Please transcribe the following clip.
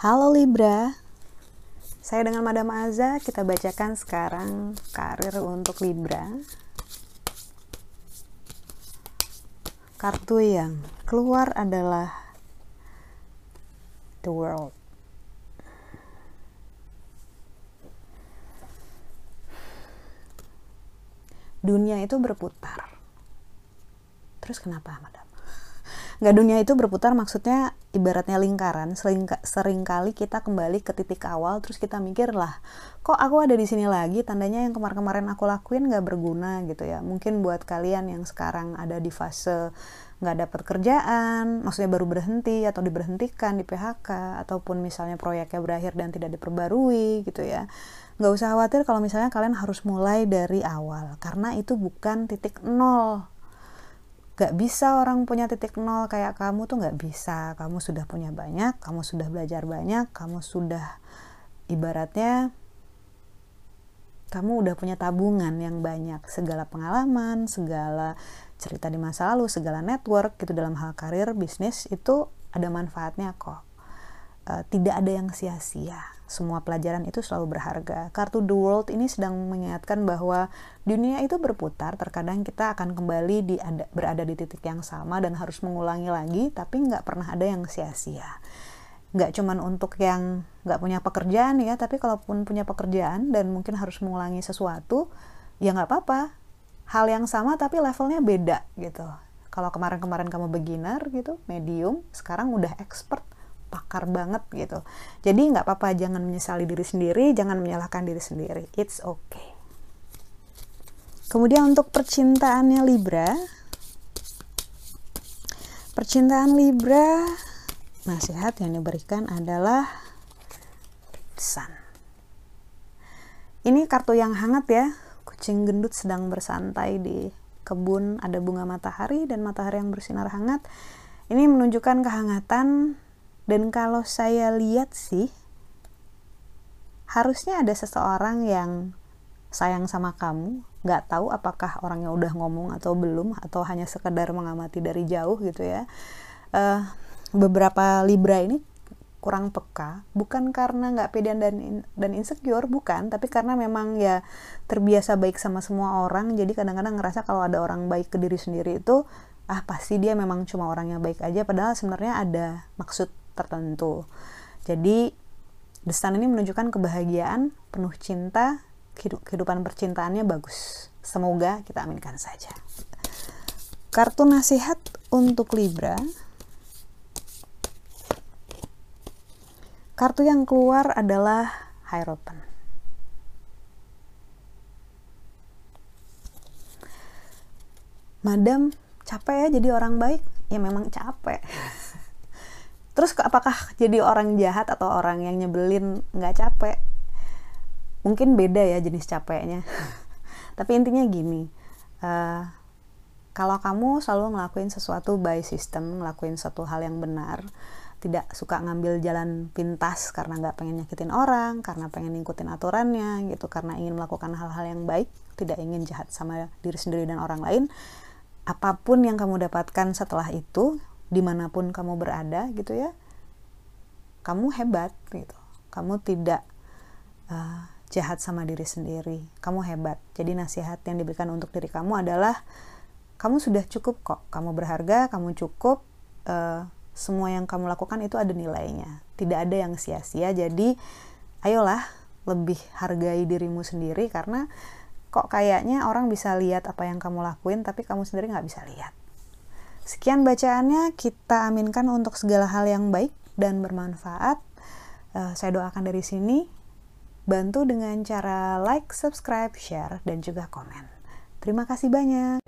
Halo Libra, saya dengan Madam Aza kita bacakan sekarang karir untuk Libra. Kartu yang keluar adalah The World. Dunia itu berputar. Terus kenapa, Madam? nggak dunia itu berputar maksudnya ibaratnya lingkaran sering sering kali kita kembali ke titik awal terus kita mikir lah kok aku ada di sini lagi tandanya yang kemarin-kemarin aku lakuin nggak berguna gitu ya mungkin buat kalian yang sekarang ada di fase nggak dapat kerjaan maksudnya baru berhenti atau diberhentikan di PHK ataupun misalnya proyeknya berakhir dan tidak diperbarui gitu ya. Nggak usah khawatir kalau misalnya kalian harus mulai dari awal karena itu bukan titik nol. Gak bisa orang punya titik nol kayak kamu tuh gak bisa. Kamu sudah punya banyak kamu sudah belajar banyak kamu sudah ibaratnya kamu udah punya tabungan yang banyak segala pengalaman segala cerita di masa lalu segala network gitu dalam hal karir bisnis itu ada manfaatnya kok uh, tidak ada yang sia-sia semua pelajaran itu selalu berharga. Kartu The World ini sedang mengingatkan bahwa dunia itu berputar, terkadang kita akan kembali di ada, berada di titik yang sama dan harus mengulangi lagi, tapi nggak pernah ada yang sia-sia. Nggak cuman untuk yang nggak punya pekerjaan ya, tapi kalaupun punya pekerjaan dan mungkin harus mengulangi sesuatu, ya nggak apa-apa. Hal yang sama tapi levelnya beda gitu. Kalau kemarin-kemarin kamu beginner gitu, medium, sekarang udah expert pakar banget gitu jadi nggak apa-apa jangan menyesali diri sendiri jangan menyalahkan diri sendiri it's okay kemudian untuk percintaannya Libra percintaan Libra nasihat yang diberikan adalah Sun ini kartu yang hangat ya. Kucing gendut sedang bersantai di kebun. Ada bunga matahari dan matahari yang bersinar hangat. Ini menunjukkan kehangatan. Dan kalau saya lihat sih, harusnya ada seseorang yang sayang sama kamu, nggak tahu apakah orangnya udah ngomong atau belum, atau hanya sekedar mengamati dari jauh gitu ya. Uh, beberapa Libra ini kurang peka bukan karena nggak pede dan dan insecure bukan tapi karena memang ya terbiasa baik sama semua orang jadi kadang-kadang ngerasa kalau ada orang baik ke diri sendiri itu ah pasti dia memang cuma orang yang baik aja padahal sebenarnya ada maksud tertentu. Jadi Destan ini menunjukkan kebahagiaan, penuh cinta, kehidupan percintaannya bagus. Semoga kita aminkan saja. Kartu nasihat untuk Libra. Kartu yang keluar adalah Hierophant. Madam, capek ya jadi orang baik? Ya memang capek terus apakah jadi orang jahat atau orang yang nyebelin nggak capek mungkin beda ya jenis capeknya tapi intinya gini uh, kalau kamu selalu ngelakuin sesuatu by system ngelakuin satu hal yang benar tidak suka ngambil jalan pintas karena nggak pengen nyakitin orang karena pengen ngikutin aturannya gitu karena ingin melakukan hal-hal yang baik tidak ingin jahat sama diri sendiri dan orang lain. Apa pun yang kamu dapatkan setelah itu di mana pun kamu berada gitu ya kamu hebat gitu. Kamu tidak uh, jahat sama diri sendiri. Kamu hebat. Jadi nasihat yang diberikan untuk diri kamu adalah kamu sudah cukup kok. Kamu berharga kamu cukup uh, semua yang kamu lakukan itu ada nilainya. Tidak ada yang sia-sia. Jadi, ayolah lebih hargai dirimu sendiri karena kok kayaknya orang bisa lihat apa yang kamu lakuin tapi kamu sendiri nggak bisa lihat. Sekian bacaannya, kita aminkan untuk segala hal yang baik dan bermanfaat. Uh, saya doakan dari sini, bantu dengan cara like, subscribe, share, dan juga komen. Terima kasih banyak.